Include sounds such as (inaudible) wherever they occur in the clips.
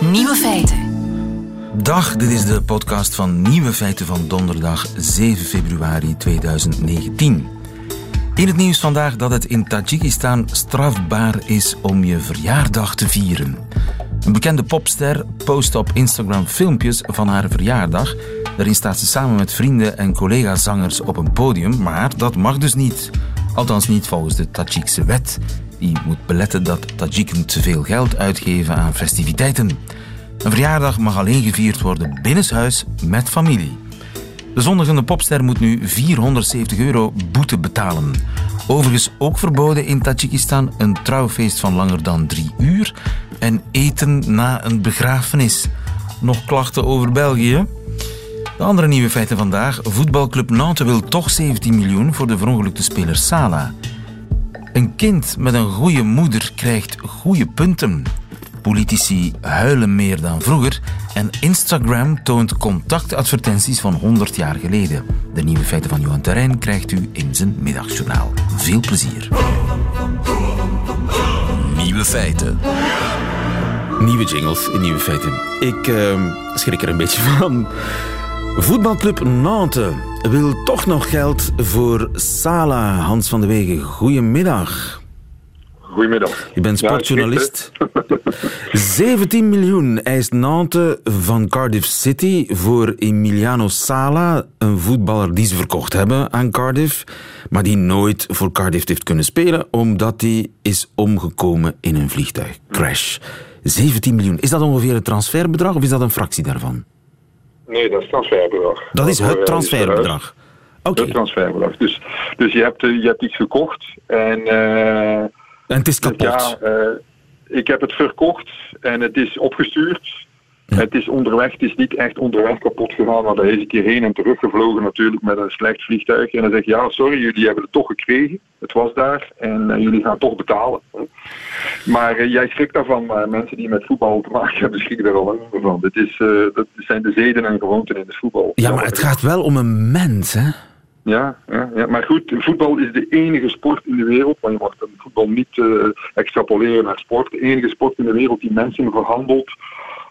Nieuwe feiten. Dag, dit is de podcast van Nieuwe Feiten van donderdag 7 februari 2019. In het nieuws vandaag dat het in Tajikistan strafbaar is om je verjaardag te vieren. Een bekende popster post op Instagram filmpjes van haar verjaardag. Daarin staat ze samen met vrienden en collega-zangers op een podium, maar dat mag dus niet. Althans niet volgens de Tajikse wet. Die moet beletten dat Tajiken te veel geld uitgeven aan festiviteiten. Een verjaardag mag alleen gevierd worden binnenshuis met familie. De zondigende popster moet nu 470 euro boete betalen. Overigens ook verboden in Tajikistan een trouwfeest van langer dan drie uur en eten na een begrafenis. Nog klachten over België? De andere nieuwe feiten vandaag. Voetbalclub Nantes wil toch 17 miljoen voor de verongelukte speler Sala. Een kind met een goede moeder krijgt goede punten. Politici huilen meer dan vroeger en Instagram toont contactadvertenties van 100 jaar geleden. De nieuwe feiten van Johan Terrein krijgt u in zijn middagjournaal. Veel plezier. Nieuwe feiten. Nieuwe jingles in nieuwe feiten. Ik uh, schrik er een beetje van. Voetbalclub Nantes wil toch nog geld voor Sala. Hans van de Wegen, goedemiddag. Goedemiddag. Je bent sportjournalist. 17 (laughs) miljoen eist Nantes van Cardiff City voor Emiliano Sala, een voetballer die ze verkocht hebben aan Cardiff, maar die nooit voor Cardiff heeft kunnen spelen omdat hij is omgekomen in een vliegtuigcrash. 17 miljoen. Is dat ongeveer het transferbedrag of is dat een fractie daarvan? Nee, dat is transferbedrag. Dat is het transferbedrag. Oké. Het transferbedrag. Dus, dus je, hebt, je hebt iets gekocht en... Uh, en het is kapot. Ja, ik heb het verkocht en het is opgestuurd. Het is onderweg, het is niet echt onderweg kapot gegaan, maar daar is een keer heen en terug gevlogen natuurlijk met een slecht vliegtuig. En dan zeg je, ja sorry, jullie hebben het toch gekregen, het was daar en uh, jullie gaan toch betalen. Maar uh, jij schrikt daarvan, maar mensen die met voetbal te maken hebben, schrikken er al lang van. Dit, is, uh, dat zijn de zeden en gewoonten in het voetbal. Ja, maar het gaat wel om een mens, hè? Ja, ja, ja, maar goed, voetbal is de enige sport in de wereld, want je mag voetbal niet extrapoleren naar sport, de enige sport in de wereld die mensen verhandelt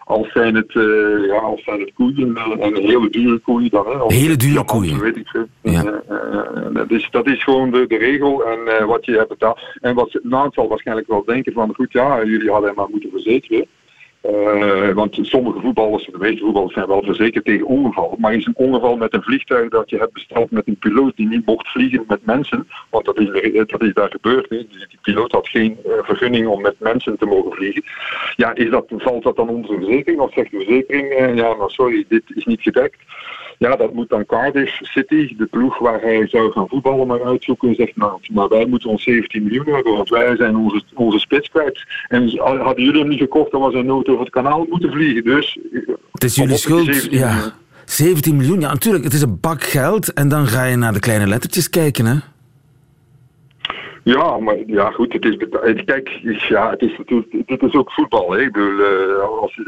als zijn het, uh, ja, als zijn het koeien en een hele dure koeien dan. Hè, hele dure koeien. Weet ik veel. Ja. Uh, dat, is, dat is gewoon de, de regel en wat je hebt betaald. En wat Naam zal waarschijnlijk wel denken van goed ja, jullie hadden hem maar moeten verzekeren. Uh, want sommige voetballers, de meeste voetballers zijn wel verzekerd tegen ongeval. Maar is een ongeval met een vliegtuig dat je hebt besteld met een piloot die niet mocht vliegen met mensen, want dat is, dat is daar gebeurd. Die piloot had geen uh, vergunning om met mensen te mogen vliegen. Ja, is dat, valt dat dan onder de verzekering? Of zegt de verzekering, ja, maar sorry, dit is niet gedekt. Ja, dat moet dan Cardiff City, de ploeg waar hij zou gaan voetballen, maar uitzoeken. En zegt, nou, maar wij moeten ons 17 miljoen hebben, want wij zijn onze, onze spits kwijt. En hadden jullie hem niet gekocht, dan was hij nooit over het kanaal moeten vliegen. Dus, het is jullie schuld, 17 ja. Miljoen. 17 miljoen, ja natuurlijk, het is een bak geld. En dan ga je naar de kleine lettertjes kijken, hè. Ja, maar ja, goed, het is Kijk, ja, het is natuurlijk, dit is ook voetbal. Hè. Ik uh, als,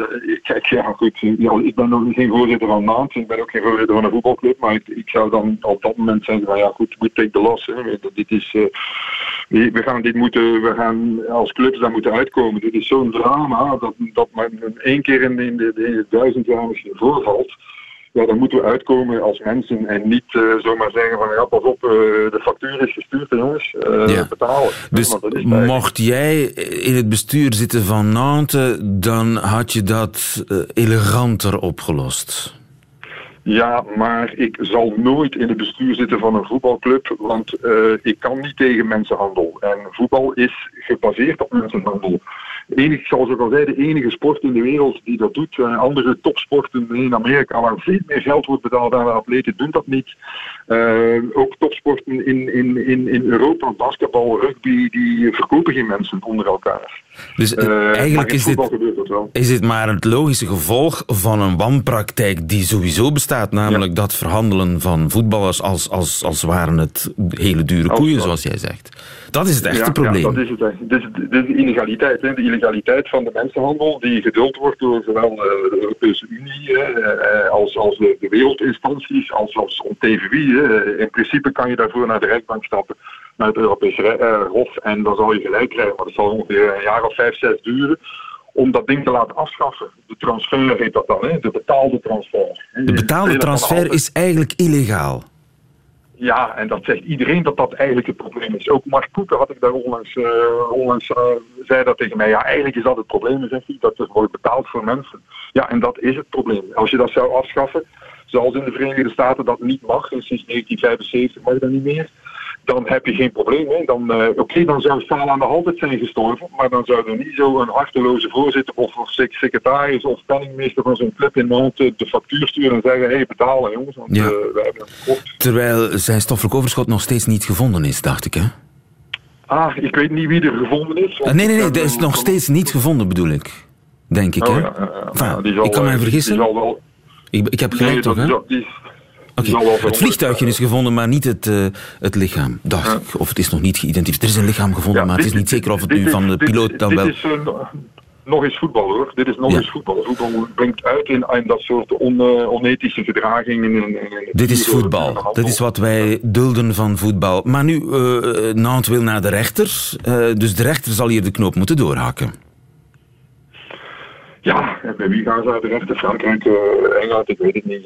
kijk, ja, goed, ik ben nog geen voorzitter van Naant, ik ben ook geen voorzitter van een voetbalclub, maar ik, ik zou dan op dat moment zeggen van ja, goed, we take the loss. Hè. Dit is, uh, we, gaan dit moeten, we gaan als clubs daar moeten uitkomen. Dit is zo'n drama dat, dat maar één keer in, in, de, in de duizend jaar misschien voorvalt ja, dan moeten we uitkomen als mensen en niet uh, zomaar zeggen van ja, pas op, uh, de factuur is gestuurd jongens, uh, ja. betalen. Dus mocht jij in het bestuur zitten van Nantes, dan had je dat eleganter opgelost? Ja, maar ik zal nooit in het bestuur zitten van een voetbalclub, want ik kan niet tegen mensenhandel. En voetbal is gebaseerd op mensenhandel enig, zoals ik al zei, de enige sport in de wereld die dat doet. Uh, andere topsporten in Amerika, waar veel meer geld wordt betaald aan de atleten, doen dat niet. Uh, ook topsporten in, in, in, in Europa, basketbal, rugby, die verkopen geen mensen onder elkaar. Dus uh, eigenlijk is dit, is dit maar het logische gevolg van een wanpraktijk die sowieso bestaat, namelijk ja. dat verhandelen van voetballers als, als, als waren het hele dure koeien, zoals jij zegt. Dat is het echte ja, probleem. Ja, dat is het. Dit is, dit is de illegaliteit. Hè. De illegaliteit van de mensenhandel die geduld wordt door zowel de Europese Unie hè, als, als de, de wereldinstanties, als, als TVI. Hè. In principe kan je daarvoor naar de rechtbank stappen, naar het Europese uh, Hof, en dan zal je gelijk krijgen. Maar dat zal ongeveer een jaar of vijf, zes duren om dat ding te laten afschaffen. De transfer heet dat dan, hè? de betaalde transfer. De betaalde transfer is eigenlijk illegaal. Ja, en dat zegt iedereen dat dat eigenlijk het probleem is. Ook Mark Koeken had ik daar onlangs, uh, onlangs uh, zei dat tegen mij. Ja, eigenlijk is dat het probleem, zegt hij, dat er wordt betaald voor mensen. Ja, en dat is het probleem. Als je dat zou afschaffen, zoals in de Verenigde Staten dat niet mag, sinds 1975 mag dat niet meer, dan heb je geen probleem. Hè. Dan, uh, Oké, dan zou aan de hand zijn gestorven, maar dan zou er niet zo een harteloze voorzitter of, of secretaris of penningmeester van zo'n club in Nantes de factuur sturen en zeggen: hé, hey, betalen jongens, want ja. uh, we hebben. Terwijl zijn stoffelijk overschot nog steeds niet gevonden is, dacht ik, hè? Ah, ik weet niet wie er gevonden is. Uh, nee, nee, nee, dat is nog steeds niet gevonden, bedoel ik. Denk ik, oh, hè? Ja, enfin, zal, ik kan mij vergissen. Wel... Ik, ik, heb gelijk, nee, toch, hè? Okay. Het vliegtuigje is gevonden, maar niet het, uh, het lichaam. Dacht ik. Of het is nog niet geïdentificeerd. Er is een lichaam gevonden, maar het is niet zeker of het nu van de piloot dan dit wel... Is, nog eens voetbal hoor. Dit is nog ja. eens voetbal. Voetbal brengt uit in, in dat soort on, uh, onethische gedragingen. In, in, Dit is voetbal. Dat is wat wij dulden van voetbal. Maar nu, uh, Nantes wil naar de rechter. dus de rechter zal hier de knoop moeten doorhaken. Ja, en bij wie gaan ze naar de rechter? Frankrijk, Engeland, ik weet het niet.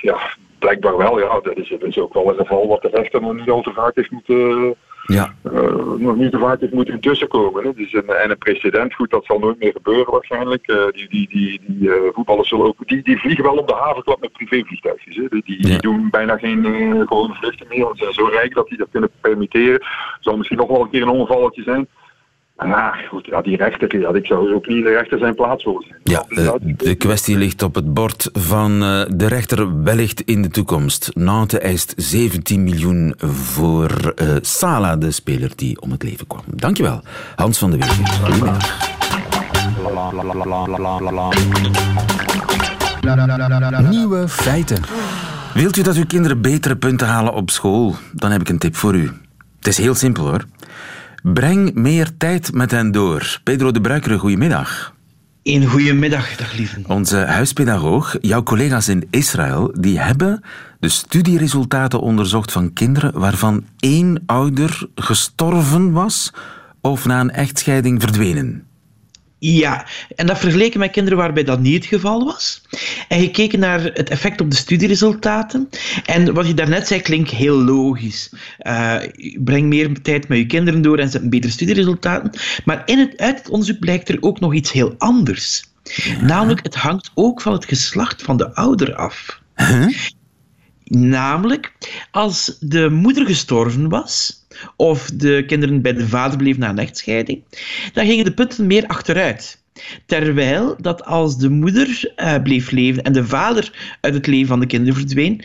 ja, blijkbaar wel, ja. Dat is, dat is ook wel een geval wat de rechter nog niet al te vaak heeft moeten, ja. uh, nog niet te vaak heeft moeten tussenkomen. Hè. Dus een, en een precedent, goed, dat zal nooit meer gebeuren waarschijnlijk. Uh, die die, die, die uh, voetballers zullen ook, die, die vliegen wel op de havenklap met privévliegtuigjes. Hè. Die, die, Ja. doen bijna geen gewone vluchten meer, want ze zijn zo rijk dat die dat kunnen permitteren. Zal misschien nog wel een keer een ongevalletje zijn. Ah, goed, ja, die rechter, ja, ik zou ook niet de rechter zijn plaats willen zijn. Ja, uh, de kwestie ligt op het bord van uh, de rechter wellicht in de toekomst. Nantes eist 17 miljoen voor uh, Sala, de speler die om het leven kwam. Dankjewel, Hans van de Wegen. Goedemiddag. Nieuwe feiten. Wilt u dat uw kinderen betere punten halen op school? Dan heb ik een tip voor u. Het is heel simpel hoor. Breng meer tijd met hen door. Pedro de Bruikere, goedemiddag. Een goedemiddag, dag lieve. Onze huispedagoog, jouw collega's in Israël, die hebben de studieresultaten onderzocht van kinderen waarvan één ouder gestorven was of na een echtscheiding verdwenen. Ja, en dat vergeleken met kinderen waarbij dat niet het geval was. En gekeken naar het effect op de studieresultaten. En wat je daarnet zei klinkt heel logisch. Uh, breng meer tijd met je kinderen door en ze hebben betere studieresultaten. Maar in het, uit het onderzoek blijkt er ook nog iets heel anders. Ja. Namelijk, het hangt ook van het geslacht van de ouder af. Huh? Namelijk, als de moeder gestorven was, of de kinderen bij de vader bleven na een echtscheiding, dan gingen de punten meer achteruit. Terwijl dat als de moeder uh, bleef leven en de vader uit het leven van de kinderen verdween,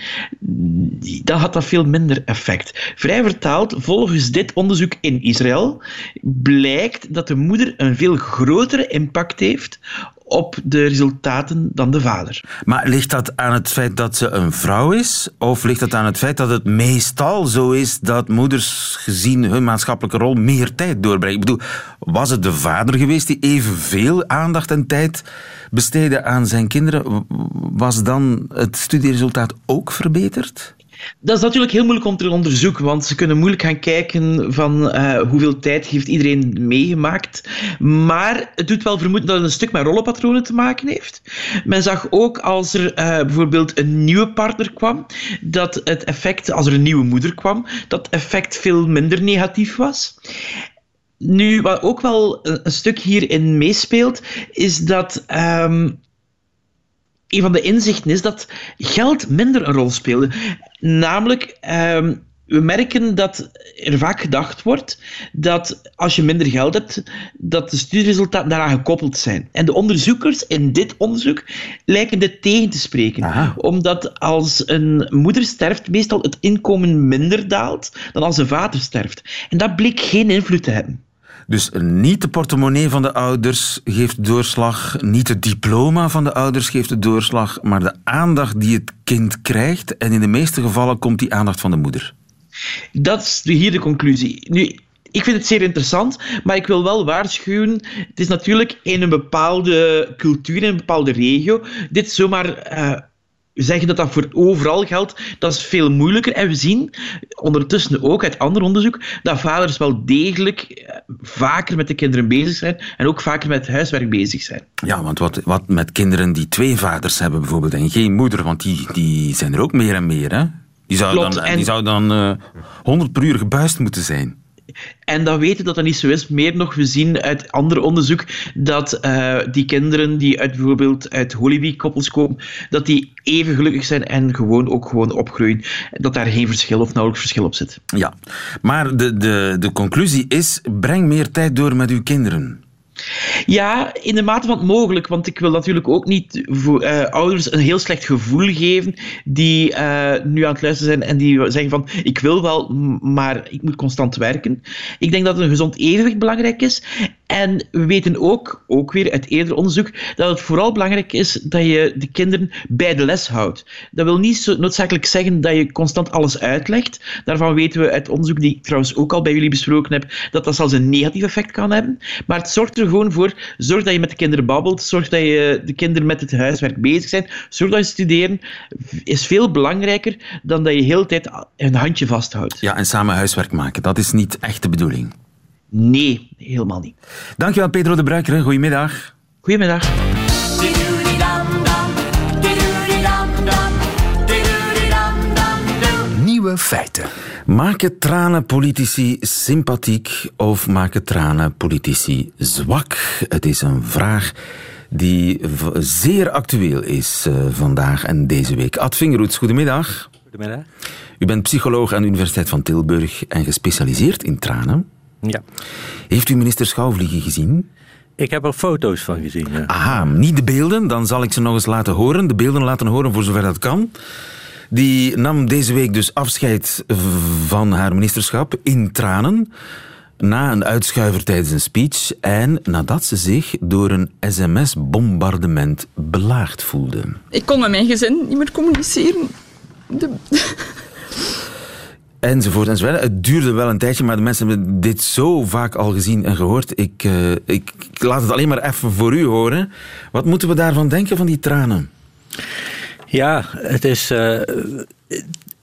dan had dat veel minder effect. Vrij vertaald, volgens dit onderzoek in Israël, blijkt dat de moeder een veel grotere impact heeft op de resultaten dan de vader. Maar ligt dat aan het feit dat ze een vrouw is? Of ligt dat aan het feit dat het meestal zo is dat moeders gezien hun maatschappelijke rol meer tijd doorbrengen? Ik bedoel, was het de vader geweest die evenveel aandacht en tijd besteedde aan zijn kinderen? Was dan het studieresultaat ook verbeterd? Dat is natuurlijk heel moeilijk om te onderzoeken, want ze kunnen moeilijk gaan kijken van uh, hoeveel tijd heeft iedereen meegemaakt. Maar het doet wel vermoeden dat het een stuk met rollenpatronen te maken heeft. Men zag ook als er uh, bijvoorbeeld een nieuwe partner kwam, dat het effect, als er een nieuwe moeder kwam, dat effect veel minder negatief was. Nu, wat ook wel een, stuk hierin meespeelt, is dat um, een van de inzichten is dat geld minder een rol speelde. Namelijk, um, we merken dat er vaak gedacht wordt dat als je minder geld hebt, dat de studieresultaten daaraan gekoppeld zijn. En de onderzoekers in dit onderzoek lijken dit tegen te spreken. Aha. Omdat als een moeder sterft, meestal het inkomen minder daalt dan als een vader sterft. En dat bleek geen invloed te hebben. Dus niet de portemonnee van de ouders geeft doorslag, niet het diploma van de ouders geeft de doorslag, maar de aandacht die het kind krijgt. En in de meeste gevallen komt die aandacht van de moeder. Dat is hier de conclusie. Nu, ik vind het zeer interessant, maar ik wil wel waarschuwen. Het is natuurlijk in een bepaalde cultuur, in een bepaalde regio, dit zomaar uh, zeggen dat dat voor overal geldt, dat is veel moeilijker. En we zien ondertussen ook uit ander onderzoek dat vaders wel degelijk eh, vaker met de kinderen bezig zijn en ook vaker met huiswerk bezig zijn. Ja, want wat, wat met kinderen die twee vaders hebben bijvoorbeeld en geen moeder, want die, die zijn er ook meer en meer, hè? Die zou Klopt, dan, en- die zou dan eh 100 per uur gebuist moeten zijn. En dat weten dat dat niet zo is. Meer nog, we zien uit ander onderzoek dat eh, die kinderen die uit bijvoorbeeld uit Holyweek-koppels komen, dat die even gelukkig zijn en gewoon ook gewoon opgroeien. Dat daar geen verschil of nauwelijks verschil op zit. Ja, maar de, de, de conclusie is: breng meer tijd door met uw kinderen. Ja, in de mate van het mogelijk. Want ik wil natuurlijk ook niet voor, eh, ouders een heel slecht gevoel geven die eh, nu aan het luisteren zijn en die zeggen van ik wil wel, maar ik moet constant werken. Ik denk dat een gezond evenwicht belangrijk is. En we weten ook, ook weer uit eerder onderzoek, dat het vooral belangrijk is dat je de kinderen bij de les houdt. Dat wil niet noodzakelijk zeggen dat je constant alles uitlegt. Daarvan weten we uit onderzoek, die ik trouwens ook al bij jullie besproken heb, dat dat zelfs een negatief effect kan hebben. Maar het zorgt er gewoon voor, zorg dat je met de kinderen babbelt, zorg dat je de kinderen met het huiswerk bezig zijn, zorg dat je studeren, is veel belangrijker dan dat je de hele tijd een handje vasthoudt. Ja, en samen huiswerk maken, dat is niet echt de bedoeling. Nee, helemaal niet. Dankjewel, Pedro de Bruiker. Goedemiddag. Goedemiddag. Nieuwe feiten. Maken tranen politici sympathiek of maken tranen politici zwak? Het is een vraag die zeer actueel is eh, vandaag en deze week. Ad Vingeroets, goedemiddag. Goedemiddag. U bent psycholoog aan de Universiteit van Tilburg en gespecialiseerd in tranen. Ja. Heeft u minister Schouwvliegen gezien? Ik heb er foto's van gezien. Ja. Aha, niet de beelden, dan zal ik ze nog eens laten horen. De beelden laten horen voor zover dat kan. Die nam deze week dus afscheid van haar ministerschap in tranen. Na een uitschuiver tijdens een speech en nadat ze zich door een sms-bombardement belaagd voelde. Ik kon met mijn gezin niet meer communiceren. De, Enzovoort enzovoort. Het duurde wel een tijdje, maar de mensen hebben dit zo vaak al gezien en gehoord. Ik, eh, ik, ik laat het alleen maar even voor u horen. Wat moeten we daarvan denken, van die tranen? Ja, het is. eh,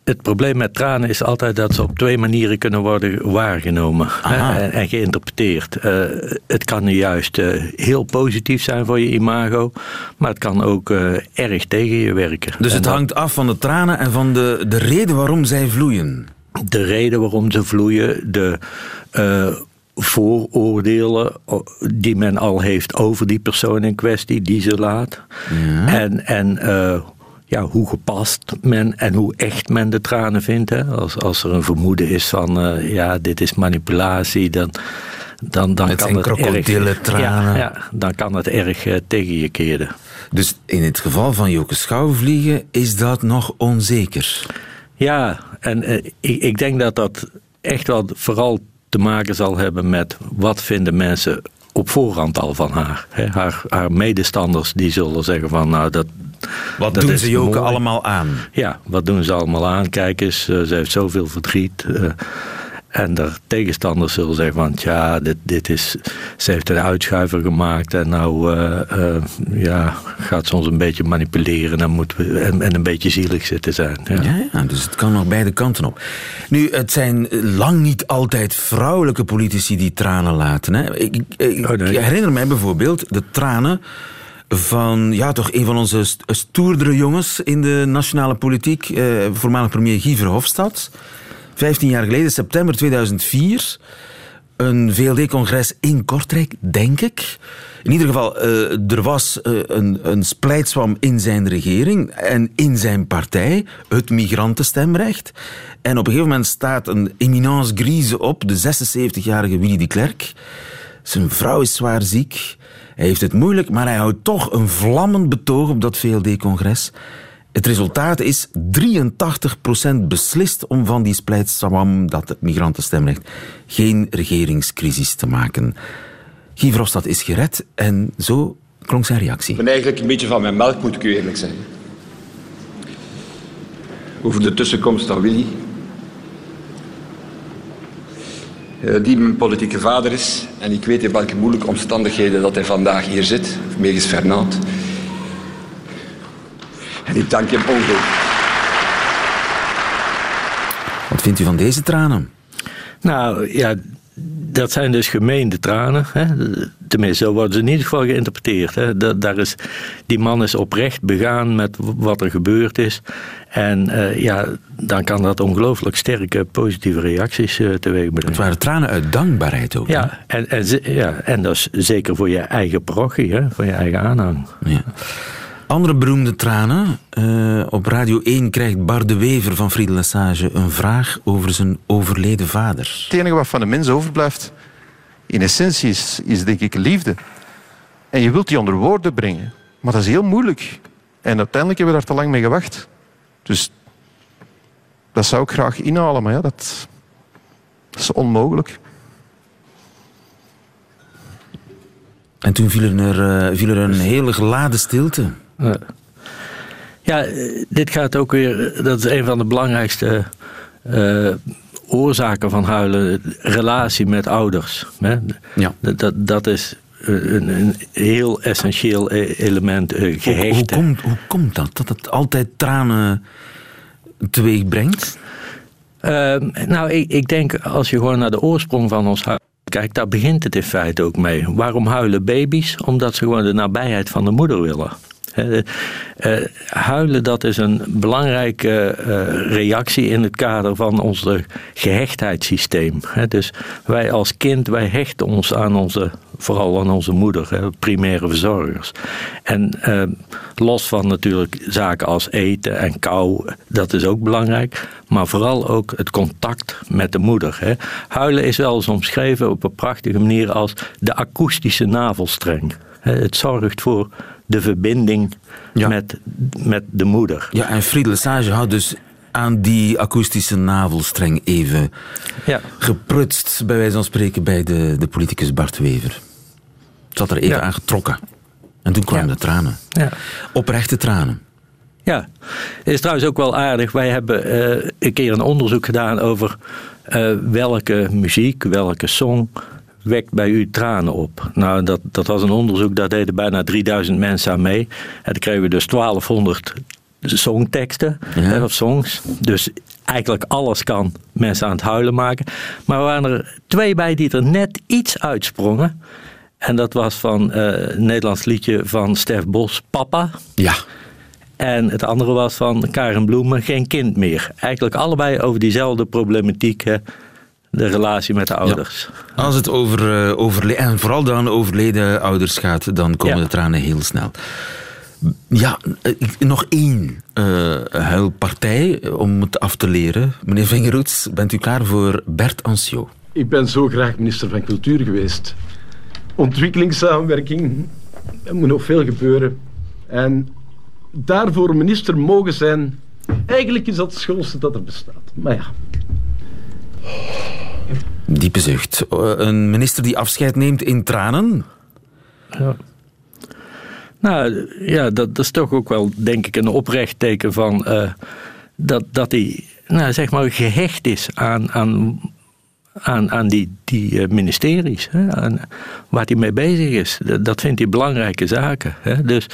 het probleem met tranen is altijd dat ze op twee manieren kunnen worden waargenomen en, en geïnterpreteerd. Eh, het kan nu juist eh, heel positief zijn voor je imago, maar het kan ook erg tegen je werken. Dus En het dat- hangt af van de tranen en van de, de reden waarom zij vloeien. de reden waarom ze vloeien, de vooroordelen die men al heeft over die persoon in kwestie, die ze laat. En, en eh, ja, hoe gepast men en hoe echt men de tranen vindt. Hè. Als, als er een vermoeden is van, eh, ja, dit is manipulatie, dan, dan, dan kan het erg... krokodillentranen. Ja, ja, dan kan het erg eh, tegen je keren. Dus in het geval van Joke Schouwvliegen is dat nog onzeker. Ja, en eh, ik, ik denk dat dat echt wel vooral te maken zal hebben met wat vinden mensen op voorhand al van haar. Hè, haar, haar medestanders die zullen zeggen van nou dat. Wat dat doen ze Joke mooi. allemaal aan? Ja, wat doen ze allemaal aan? Kijk eens, eh, ze heeft zoveel verdriet. eh, en de tegenstanders zullen zeggen van ja, dit, dit is, ze heeft een uitschuiver gemaakt en nou eh, ja, gaat ze ons een beetje manipuleren en, moeten we, en, en een beetje zielig zitten zijn. Ja. Ja, ja, dus het kan nog beide kanten op. Nu, het zijn lang niet altijd vrouwelijke politici die tranen laten. Hè. Ik, ik- ik Oh, herinner mij bijvoorbeeld de tranen van ja, toch een van onze st- stoerdere jongens in de nationale politiek, eh, voormalig premier Guy Verhofstadt. 15 jaar geleden, september 2004, een VLD-congres in Kortrijk, denk ik. In ieder geval, eh, er was eh, een, een splijtswam in zijn regering en in zijn partij, het migrantenstemrecht. En op een gegeven moment staat een eminence grise op, de 76-jarige Willy de Klerk. Zijn vrouw is zwaar ziek. Hij heeft het moeilijk, maar hij houdt toch een vlammend betoog op dat VLD-congres. Het resultaat is 83% beslist om van die splijtswam, dat het migrantenstemrecht, geen regeringscrisis te maken. Guy Verhofstadt is gered en zo klonk zijn reactie. Ik ben eigenlijk een beetje van mijn melk, moet ik u eerlijk zijn. Over de tussenkomst van Willy. Eh, Die mijn politieke vader is. En ik weet in welke moeilijke omstandigheden dat hij vandaag hier zit. Megens Fernand. En ik dank hem ongelooflijk. Wat vindt u van deze tranen? Nou ja, dat zijn dus gemeende tranen. Hè? Tenminste, zo worden ze in ieder geval geïnterpreteerd. Hè? Dat, daar is, die man is oprecht begaan met wat er gebeurd is. En uh, ja, dan kan dat ongelooflijk sterke positieve reacties uh, teweeg brengen. Het waren tranen uit dankbaarheid ook. Ja, en, en, ja, en dat is zeker voor je eigen parochie, hè? voor je eigen aanhang. Ja. Andere beroemde tranen. Uh, op Radio 1 krijgt Bart de Wever van Friedel Lesage een vraag over zijn overleden vader. Het enige wat van de mens overblijft, in essentie, is, is denk ik liefde. En je wilt die onder woorden brengen. Maar dat is heel moeilijk. En uiteindelijk hebben we daar te lang mee gewacht. Dus dat zou ik graag inhalen, maar ja, dat, dat is onmogelijk. En toen viel er, uh, viel er een hele geladen stilte. Uh, ja, dit gaat ook weer. Dat is een van de belangrijkste uh, oorzaken van huilen. Relatie met ouders. Hè? Ja. Dat, dat is een, een heel essentieel e-, element. Uh, gehecht. Hoe, hoe, komt, hoe komt dat? Dat het altijd tranen teweeg brengt? Ehm, nou, ik, ik denk als je gewoon naar de oorsprong van ons huis kijkt, daar begint het in feite ook mee. Waarom huilen baby's? Omdat ze gewoon de nabijheid van de moeder willen. Uh, huilen, dat is een belangrijke uh, reactie in het kader van ons gehechtheidssysteem. dus wij als kind, wij hechten ons aan onze, vooral aan onze moeder, primaire verzorgers. En los van natuurlijk zaken als eten en kou, dat is ook belangrijk. Maar vooral ook het contact met de moeder. Huilen is wel eens omschreven op een prachtige manier als de akoestische navelstreng. Het zorgt voor de verbinding ja. met, met de moeder. Ja, en Friedel Lesage houdt dus aan die akoestische navelstreng even ja. geprutst, bij wijze van spreken, bij de, de politicus Bart Wever. Het zat er even Ja. aan getrokken. En toen kwamen Ja. de tranen. Ja. Oprechte tranen. Ja, het is trouwens ook wel aardig. Wij hebben eh, een keer een onderzoek gedaan over eh, welke muziek, welke song wekt bij u tranen op. Nou, dat, dat was een onderzoek, daar deden bijna 3000 mensen aan mee. En dan kregen we dus 1200 songteksten, Ja. of songs. Dus eigenlijk alles kan mensen aan het huilen maken. Maar er waren er twee bij die er net iets uitsprongen. En dat was van eh, een Nederlands liedje van Stef Bos, Papa. Ja. En het andere was van Karen Bloemen, Geen kind meer. Eigenlijk allebei over diezelfde problematiek, hè, de relatie met de ouders. Als het over eh, overle- en vooral dan overleden ouders gaat, dan komen Ja. de tranen heel snel. Ja, eh, nog één eh, huilpartij om het af te leren. Meneer Vingeroets, bent u klaar voor Bert Anciot? Ik ben zo graag minister van Cultuur geweest. Ontwikkelingssamenwerking, er moet nog veel gebeuren. En daarvoor minister mogen zijn, eigenlijk is dat het schoonste dat er bestaat. Maar ja, Diepe zucht. Eh, Een minister die afscheid neemt in tranen? Ja. Nou ja, dat, dat is toch ook wel, denk ik, een oprecht teken van eh, dat, dat hij, nou, zeg maar, gehecht is aan, aan, aan, aan die, die eh, ministeries, hè, aan waar hij mee bezig is. Dat, vindt hij belangrijke zaken. Hè. Dus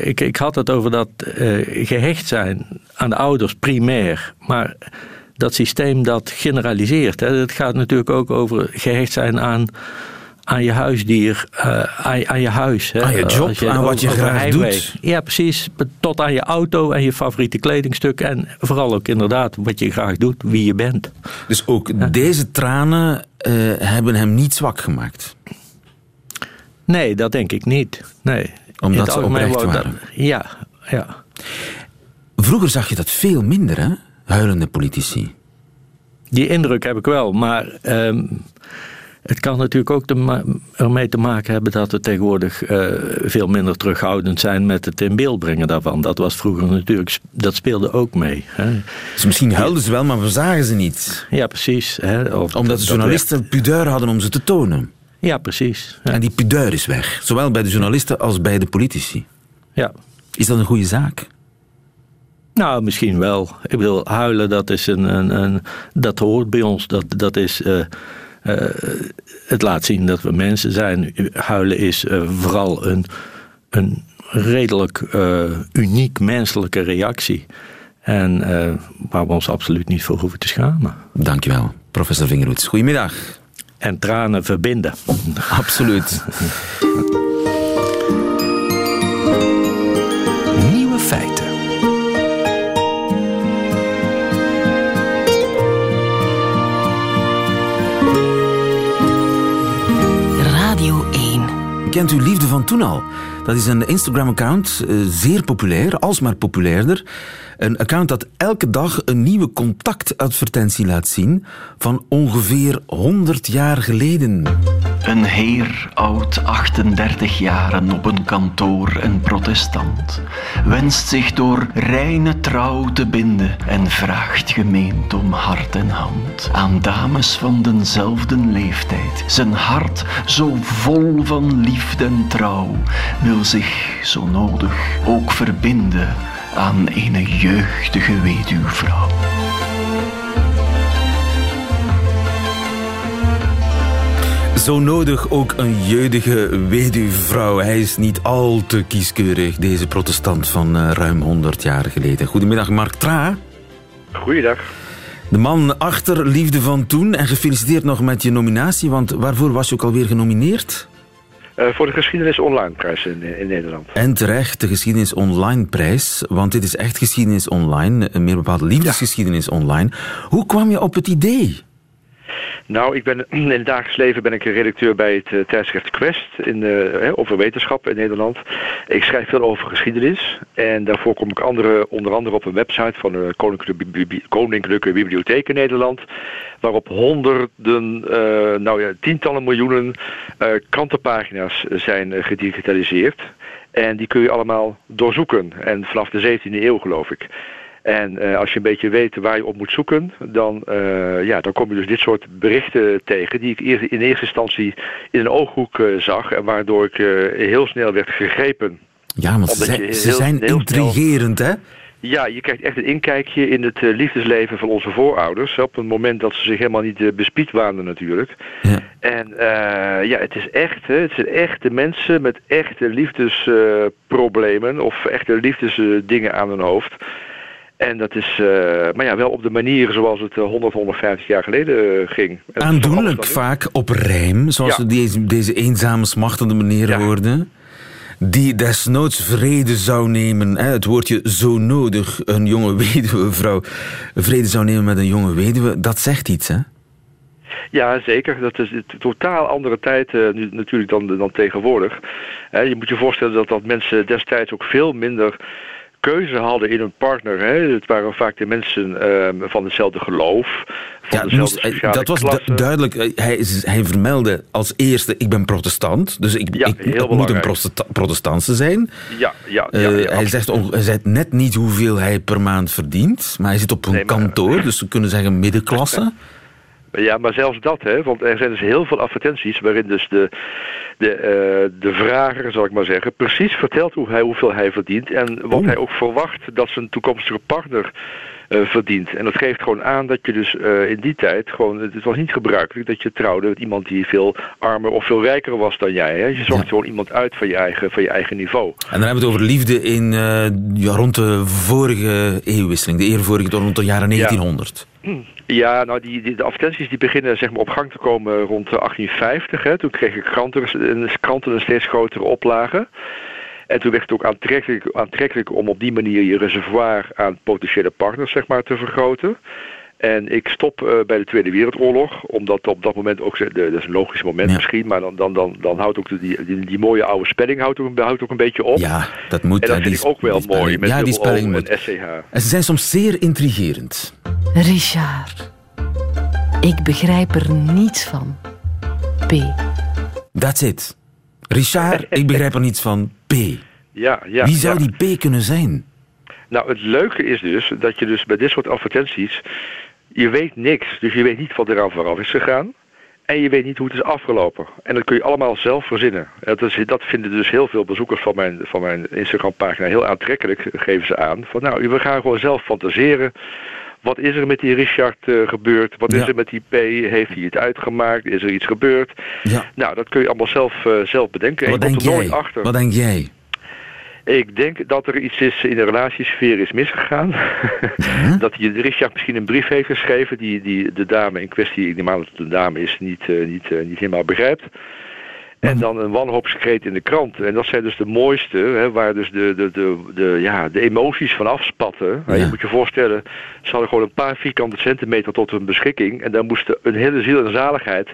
ik, ik had het over dat eh, gehecht zijn aan de ouders primair, maar dat systeem dat generaliseert. Hè. Het gaat natuurlijk ook over gehecht zijn aan aan je huisdier, eh, aan, aan je huis. Hè. Aan je job, aan wat je graag doet. Ja, precies. Tot aan je auto en je favoriete kledingstuk. En vooral ook inderdaad wat je graag doet, wie je bent. Dus ook deze tranen eh, hebben hem niet zwak gemaakt. Nee, dat denk ik niet. Nee. Omdat ze oprecht dat- waren. Ja, ja. Vroeger zag je dat veel minder, hè? Huilende politici. Die indruk heb ik wel. Maar ehm, het kan natuurlijk ook te ermee te maken hebben dat we tegenwoordig eh, veel minder terughoudend zijn met het in beeld brengen daarvan. Dat was vroeger natuurlijk, dat speelde ook mee. Hè. Dus misschien huilden ze wel, maar we zagen ze niet. Ja, precies. Hè. Of Omdat de journalisten pudeur hadden om ze te tonen. Ja, precies. Ja. En die pudeur is weg. Zowel bij de journalisten als bij de politici. ja. Is dat een goede zaak? Nou, misschien wel. Ik bedoel, huilen, dat, is een, een, een, dat hoort bij ons. Dat, dat is, eh, eh, het laat zien dat we mensen zijn. Huilen is eh, vooral een, een, redelijk uniek menselijke reactie. En waar we ons absoluut niet voor hoeven te schamen. Dankjewel, professor Vingerhoets. Goedemiddag. En tranen verbinden. Absoluut. (laughs) Kent u Liefde van Toen al? Dat is een Instagram-account, eh, zeer populair, alsmaar populairder. Een account dat elke dag een nieuwe contactadvertentie laat zien van ongeveer 100 jaar geleden. Een heer, oud 38 jaren, op een kantoor een protestant, wenst zich door reine trouw te binden en vraagt gemeend om hart en hand aan dames van denzelfde leeftijd. Zijn hart, zo vol van liefde en trouw, wil zich zo nodig ook verbinden aan een jeugdige weduwvrouw. Zo nodig ook een jeugdige weduwvrouw. Hij is niet al te kieskeurig, deze protestant van eh, ruim 100 jaar geleden. Goedemiddag, Mark Tra. Goeiedag. De man achter Liefde van Toen. En gefeliciteerd nog met je nominatie, want waarvoor was je ook alweer genomineerd? Uh, voor de Geschiedenis Online prijs in, in Nederland. En terecht, de Geschiedenis Online prijs. Want dit is echt geschiedenis online, meer bepaald liefdesgeschiedenis online. Hoe kwam je op het idee? Nou, ik ben, (clears throat) in het dagelijks leven ben ik redacteur bij het uh, tijdschrift Quest in, uh, over wetenschap in Nederland. Ik schrijf veel over geschiedenis en daarvoor kom ik andere, onder andere op een website van de Koninklijke, Bibli Koninklijke Bibliotheek in Nederland, waarop honderden, nou ja, tientallen miljoenen krantenpagina's zijn gedigitaliseerd. En die kun je allemaal doorzoeken. En vanaf de 17e eeuw geloof ik. En uh, als je een beetje weet waar je op moet zoeken, dan, uh, ja, dan kom je dus dit soort berichten tegen die ik in eerste instantie in een ooghoek uh, zag en waardoor ik heel snel werd gegrepen. Ja, want ze zijn, ze zijn intrigerend, snel, hè? Ja, je krijgt echt een inkijkje in het liefdesleven van onze voorouders. Op het moment dat ze zich helemaal niet bespied waanden natuurlijk. Ja. En ja, het is echt, hè, het zijn echte mensen met echte liefdesproblemen of echte liefdesdingen aan hun hoofd. En dat is, uh, maar ja, wel op de manier zoals het 100, 150 jaar geleden uh, ging. En Aandoenlijk vaak op rijm, zoals Ja. we deze, deze eenzame, smachtende meneer hoorden. Die desnoods vrede zou nemen, hè, het woordje zo nodig, een jonge weduwevrouw vrede zou nemen met een jonge weduwe, dat zegt iets, hè? Ja, zeker. Dat is een totaal andere tijd eh, nu, natuurlijk dan, dan tegenwoordig. Je moet je voorstellen dat, dat mensen destijds ook veel minder keuze hadden in hun partner. Hè. Het waren vaak de mensen eh, van hetzelfde geloof. Van Ja, dezelfde moest- eh, dat was du- duidelijk. eh, Hij, hij vermeldde als eerste, ik ben protestant, dus ik, Ja, ik, het moet een protesta- protestantse zijn. Ja, ja, ja, Eh, hij, zegt, hij zegt net niet hoeveel hij per maand verdient, maar hij zit op een Nee, maar- kantoor, dus we kunnen zeggen middenklasse. (laughs) Ja, maar zelfs dat, hè, want er zijn dus heel veel advertenties waarin dus de, de, eh, de vrager, zal ik maar zeggen, precies vertelt hoe hij, hoeveel hij verdient en wat Oh. hij ook verwacht dat zijn toekomstige partner eh, verdient. En dat geeft gewoon aan dat je dus eh, in die tijd gewoon, het was niet gebruikelijk dat je trouwde met iemand die veel armer of veel rijker was dan jij. Hè. Je zocht Ja. gewoon iemand uit van je eigen, van je eigen niveau. En dan hebben we het over liefde in, ja, rond de vorige eeuwwisseling, de eervorige, rond de jaren 1900. Ja, nou die, die, de advertenties die beginnen zeg maar, op gang te komen rond de 1850. Hè. Toen kregen kranten, kranten een steeds grotere oplage. En toen werd het ook aantrekkelijk, aantrekkelijk om op die manier je reservoir aan potentiële partners zeg maar, te vergroten. En ik stop eh, bij de Tweede Wereldoorlog, omdat op dat moment ook, dat is een logisch moment Ja. misschien, maar dan, dan, dan, dan houdt ook de, die, die, die mooie oude spelling houdt ook, een- houdt ook een beetje op. Ja, dat moet. en dat vind die ik ook wel spelling. mooi, met ja, die spelling moet. SCH. En ze zijn soms zeer intrigerend. Richard, ik begrijp er niets van. P. That's it. Richard, ik begrijp er niets van. P. (laughs) Ja, ja, Wie zou ja. die P kunnen zijn? Nou, het leuke is dus dat je dus bij dit soort advertenties, je weet niks. Dus je weet niet wat eraan vooraf is gegaan. En je weet niet hoe het is afgelopen. En dat kun je allemaal zelf verzinnen. Dat, is, dat vinden dus heel veel bezoekers van mijn, van mijn Instagram-pagina heel aantrekkelijk, geven ze aan. Van nou, we gaan gewoon zelf fantaseren. Wat is er met die Richard eh, gebeurd? Wat is er met die P? Heeft hij het uitgemaakt? Is er iets gebeurd? Ja. Nou, dat kun je allemaal zelf, eh, zelf bedenken. En Wat denk er jij? nooit achter. Wat denk jij? Ik denk dat er iets is in de relatiesfeer is misgegaan. (laughs) dat hij Richard misschien een brief heeft geschreven die, die de dame in kwestie, ik neem aan dat het een dame is, niet, uh, niet, niet helemaal begrijpt. En dan een wanhoopskreet in de krant. En dat zijn dus de mooiste, hè, waar dus de, de, de, de, ja, de emoties van afspatten. Ja. Je moet je voorstellen, ze hadden gewoon een paar vierkante centimeter tot hun beschikking. En daar moesten een hele ziel en zaligheid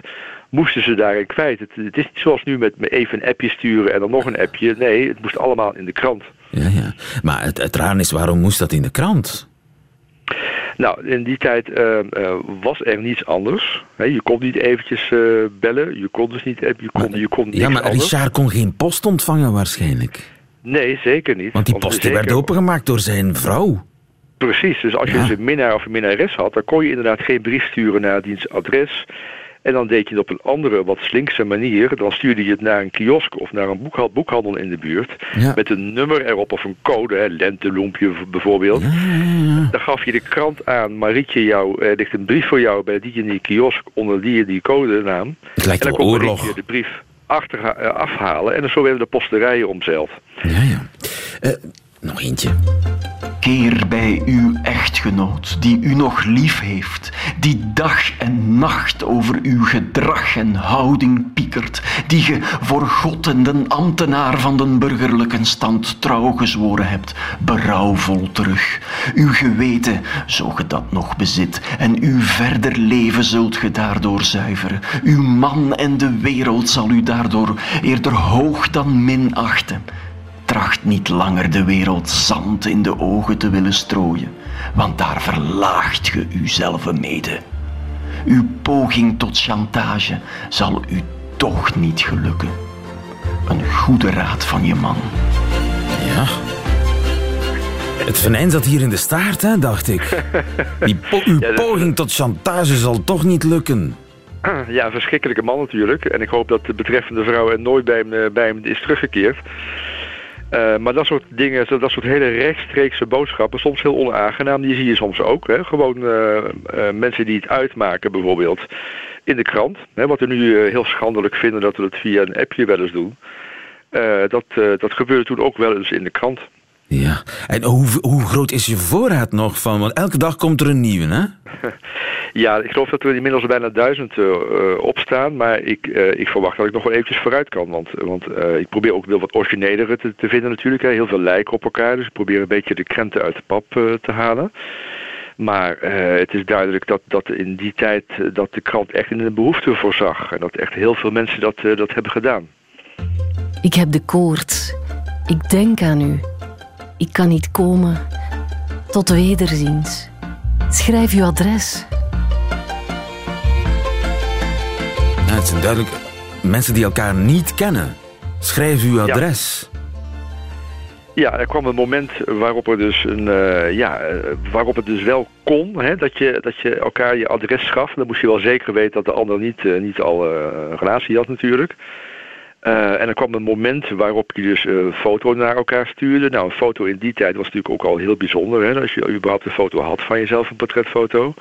moesten ze daarin kwijt. Het, het, is niet zoals nu met even een appje sturen en dan nog een appje. Nee, het moest allemaal in de krant. Ja, ja. Maar het, het raar is, waarom moest dat in de krant? Nou, in die tijd uh, uh, was er niets anders. He, je kon niet eventjes uh, bellen, je kon dus niet je kon, maar, je kon Ja, maar anders. Richard kon geen post ontvangen waarschijnlijk. Nee, zeker niet. Want die post zeker... werd opengemaakt door zijn vrouw. Precies, dus als je ja. dus een minnaar of een minnares had, dan kon je inderdaad geen brief sturen naar diens adres. En dan deed je het op een andere, wat slinkse manier. Dan stuurde je het naar een kiosk of naar een boekhandel in de buurt. Ja. Met een nummer erop of een code, hè, lenteloempje bijvoorbeeld. Ja, ja, dan gaf je de krant aan, Marietje, jou, er ligt een brief voor jou bij die in die kiosk onder die die codenaam. Het lijkt en dan kon. Marietje de brief achter, uh, afhalen. En dan zo werden de posterijen omzeild. Ja, ja. Uh, nog eentje. Keer bij uw echtgenoot, die u nog lief heeft, die dag en nacht over uw gedrag en houding piekert, die ge voor God en den ambtenaar van den burgerlijke stand trouw gezworen hebt, berouwvol terug. Uw geweten, zo ge dat nog bezit, en uw verder leven zult ge daardoor zuiveren. Uw man en de wereld zal u daardoor eerder hoog dan minachten. Tracht niet langer de wereld zand in de ogen te willen strooien, want daar verlaagt ge uzelf mede. Uw poging tot chantage zal u toch niet gelukken. Een goede raad van je man. Ja. Het venijn zat hier in de staart, hè, dacht ik. Die po (laughs) uw ja, poging tot chantage zal toch niet lukken. (clears throat) Ja, een verschrikkelijke man natuurlijk. En ik hoop dat de betreffende vrouw er nooit bij hem, bij hem is teruggekeerd. Uh, maar dat soort dingen, dat soort hele rechtstreekse boodschappen, soms heel onaangenaam, die zie je soms ook. Hè? Gewoon uh, uh, mensen die het uitmaken bijvoorbeeld in de krant. Hè? Wat we nu heel schandelijk vinden dat we het via een appje wel eens doen. dat, dat gebeurde toen ook wel eens in de krant. Ja, en hoe, hoe groot is je voorraad nog van? Want elke dag komt er een nieuwe, hè? (laughs) Ja, ik geloof dat er inmiddels bijna duizend uh, op staan. Maar ik, uh, ik verwacht dat ik nog wel eventjes vooruit kan. Want, want ik probeer ook wel wat originelere te, te vinden natuurlijk. Hè. Heel veel lijken op elkaar. Dus ik probeer een beetje de krenten uit de pap te halen. Maar het is duidelijk dat, dat in die tijd dat de krant echt in een behoefte voorzag. En dat echt heel veel mensen dat, dat hebben gedaan. Ik heb de koorts. Ik denk aan u. Ik kan niet komen. Tot wederziens. Schrijf uw adres. Ja, het zijn duidelijk mensen die elkaar niet kennen. Schrijf uw adres. Ja. ja er kwam een moment waarop, er dus een, uh, ja, waarop het dus wel kon. Hè, dat, je, dat je elkaar je adres gaf. Dan moest je wel zeker weten dat de ander niet, uh, niet al uh, een relatie had natuurlijk. En er kwam een moment waarop je dus een foto naar elkaar stuurde. Nou, een foto in die tijd was natuurlijk ook al heel bijzonder. Hè, als je überhaupt een foto had van jezelf, een portretfoto.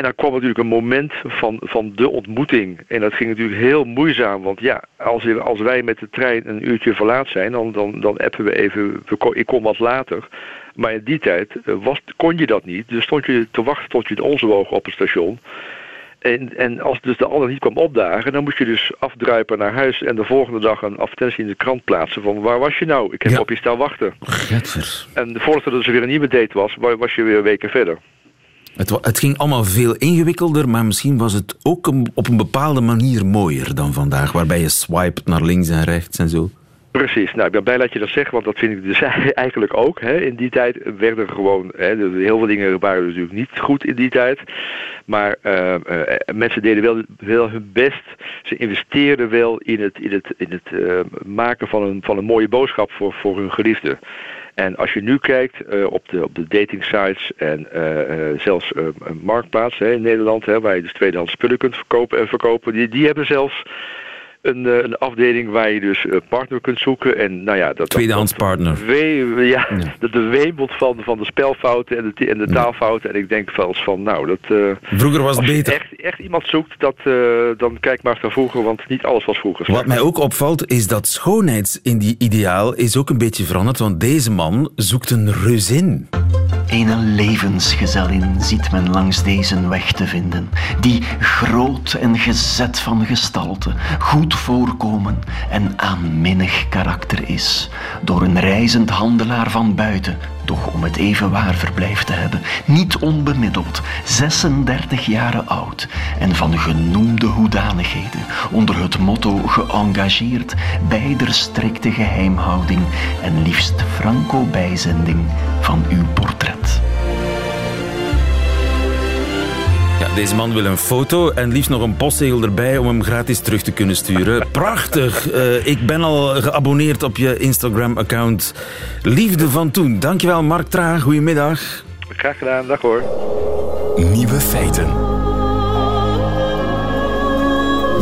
En dan kwam natuurlijk een moment van, van de ontmoeting. En dat ging natuurlijk heel moeizaam. Want ja, als, als wij met de trein een uurtje verlaat zijn, dan, dan, dan appen we even. Ik kom wat later. Maar in die tijd was, kon je dat niet. Dus stond je te wachten tot je het onze woog op het station. En, en als dus de ander niet kwam opdagen, dan moest je dus afdruipen naar huis en de volgende dag een advertentie in de krant plaatsen van waar was je nou? Ik heb ja. op je staan wachten. Getvers. En voordat er dus weer een nieuwe date was, was je weer weken verder. Het, het, ging allemaal veel ingewikkelder, maar misschien was het ook op een bepaalde manier mooier dan vandaag, waarbij je swipet naar links en rechts en zo. Precies. Nou, ik ben blij dat je dat zegt, want dat vind ik dus (laughs) eigenlijk ook. Hè. In die tijd werden gewoon, hè, heel veel dingen waren natuurlijk niet goed in die tijd. Maar uh, uh, mensen deden wel, hun best. Ze investeerden wel in het, in het, in het uh, maken van een, van een mooie boodschap voor, voor hun geliefde. En als je nu kijkt op, de, op de dating sites en zelfs een marktplaats in Nederland, hè, waar je dus tweedehands spullen kunt verkopen en verkopen, die, die hebben zelfs een, eh, een afdeling waar je dus een partner kunt zoeken. En nou ja, dat, Tweedehands partner. We, ja, (laughs) De, de wemelt van, van de spelfouten en de, en de taalfouten. En ik denk wel eens van, nou, dat... eh, Vroeger was het als je beter. Echt, echt iemand zoekt, dat, eh, dan kijk maar naar vroeger, want niet alles was vroeger. Wat mij ook opvalt is dat schoonheidsideaal is ook een beetje veranderd, want deze man zoekt een reuzin. Een levensgezellin ziet men langs deze weg te vinden, die groot en gezet van gestalte, goed voorkomen en aanminnig karakter is, door een reizend handelaar van buiten, doch om het even waar verblijf te hebben, niet onbemiddeld, 36 jaren oud en van genoemde hoedanigheden, onder het motto geëngageerd, beider strikte geheimhouding en liefst franco bijzending van uw portret. Ja, deze man wil een foto en liefst nog een postzegel erbij om hem gratis terug te kunnen sturen. Prachtig. Eh, ik ben al geabonneerd op je Instagram-account. Liefde van toen. Dankjewel, Mark Traag. Goedemiddag. Graag gedaan, dag hoor. Nieuwe feiten.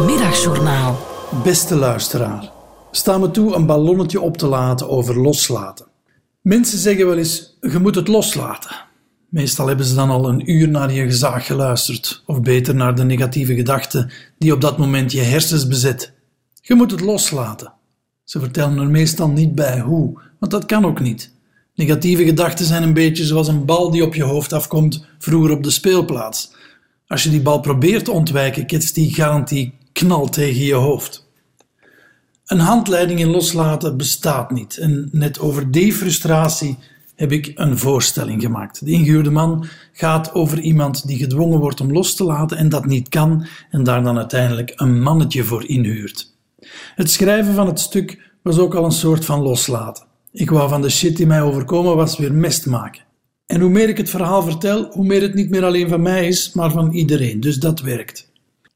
Middagjournaal. Beste luisteraar, sta me toe een ballonnetje op te laten over loslaten. Mensen zeggen wel eens: je moet het loslaten. Meestal hebben ze dan al een uur naar je gezaag geluisterd, of beter naar de negatieve gedachten die op dat moment je hersens bezet. Je moet het loslaten. Ze vertellen er meestal niet bij hoe, want dat kan ook niet. Negatieve gedachten zijn een beetje zoals een bal die op je hoofd afkomt vroeger op de speelplaats. Als je die bal probeert te ontwijken, ketst die garantie knal tegen je hoofd. Een handleiding in loslaten bestaat niet. En net over die frustratie heb ik een voorstelling gemaakt. De ingehuurde man gaat over iemand die gedwongen wordt om los te laten en dat niet kan en daar dan uiteindelijk een mannetje voor inhuurt. Het schrijven van het stuk was ook al een soort van loslaten. Ik wou van de shit die mij overkomen was weer mest maken. En hoe meer ik het verhaal vertel, hoe meer het niet meer alleen van mij is, maar van iedereen. Dus dat werkt.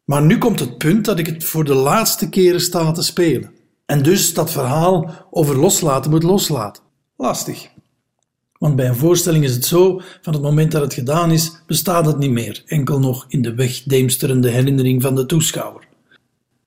Maar nu komt het punt dat ik het voor de laatste keren sta te spelen. En dus dat verhaal over loslaten moet loslaten. Lastig. Want bij een voorstelling is het zo, van het moment dat het gedaan is, bestaat het niet meer, enkel nog in de wegdeemsterende herinnering van de toeschouwer.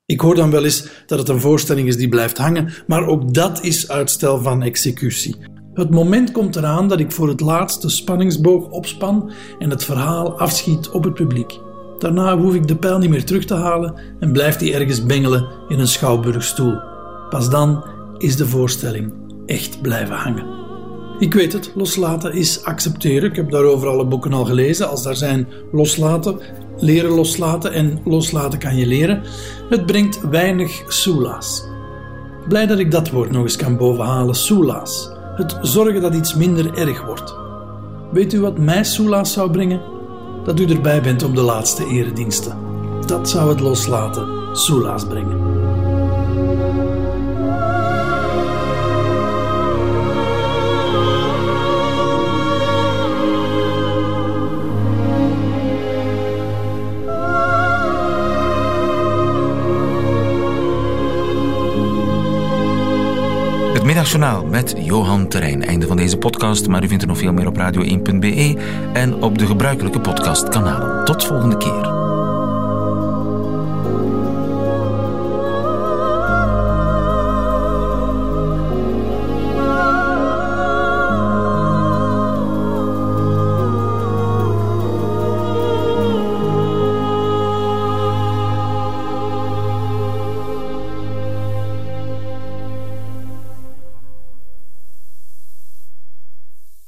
Ik hoor dan wel eens dat het een voorstelling is die blijft hangen, maar ook dat is uitstel van executie. Het moment komt eraan dat ik voor het laatst de spanningsboog opspan en het verhaal afschiet op het publiek. Daarna hoef ik de pijl niet meer terug te halen en blijft die ergens bengelen in een schouwburgstoel. Pas dan is de voorstelling echt blijven hangen. Ik weet het, loslaten is accepteren. Ik heb daarover alle boeken al gelezen. Als daar zijn loslaten, leren loslaten en loslaten kan je leren. Het brengt weinig soelaas. Blij dat ik dat woord nog eens kan bovenhalen, soelaas. Het zorgen dat iets minder erg wordt. Weet u wat mij soelaas zou brengen? Dat u erbij bent op de laatste erediensten. Dat zou het loslaten soelaas brengen. Middagjournaal met Johan Terrein. Einde van deze podcast, maar u vindt er nog veel meer op radio1.be en op de gebruikelijke podcastkanalen. Tot volgende keer.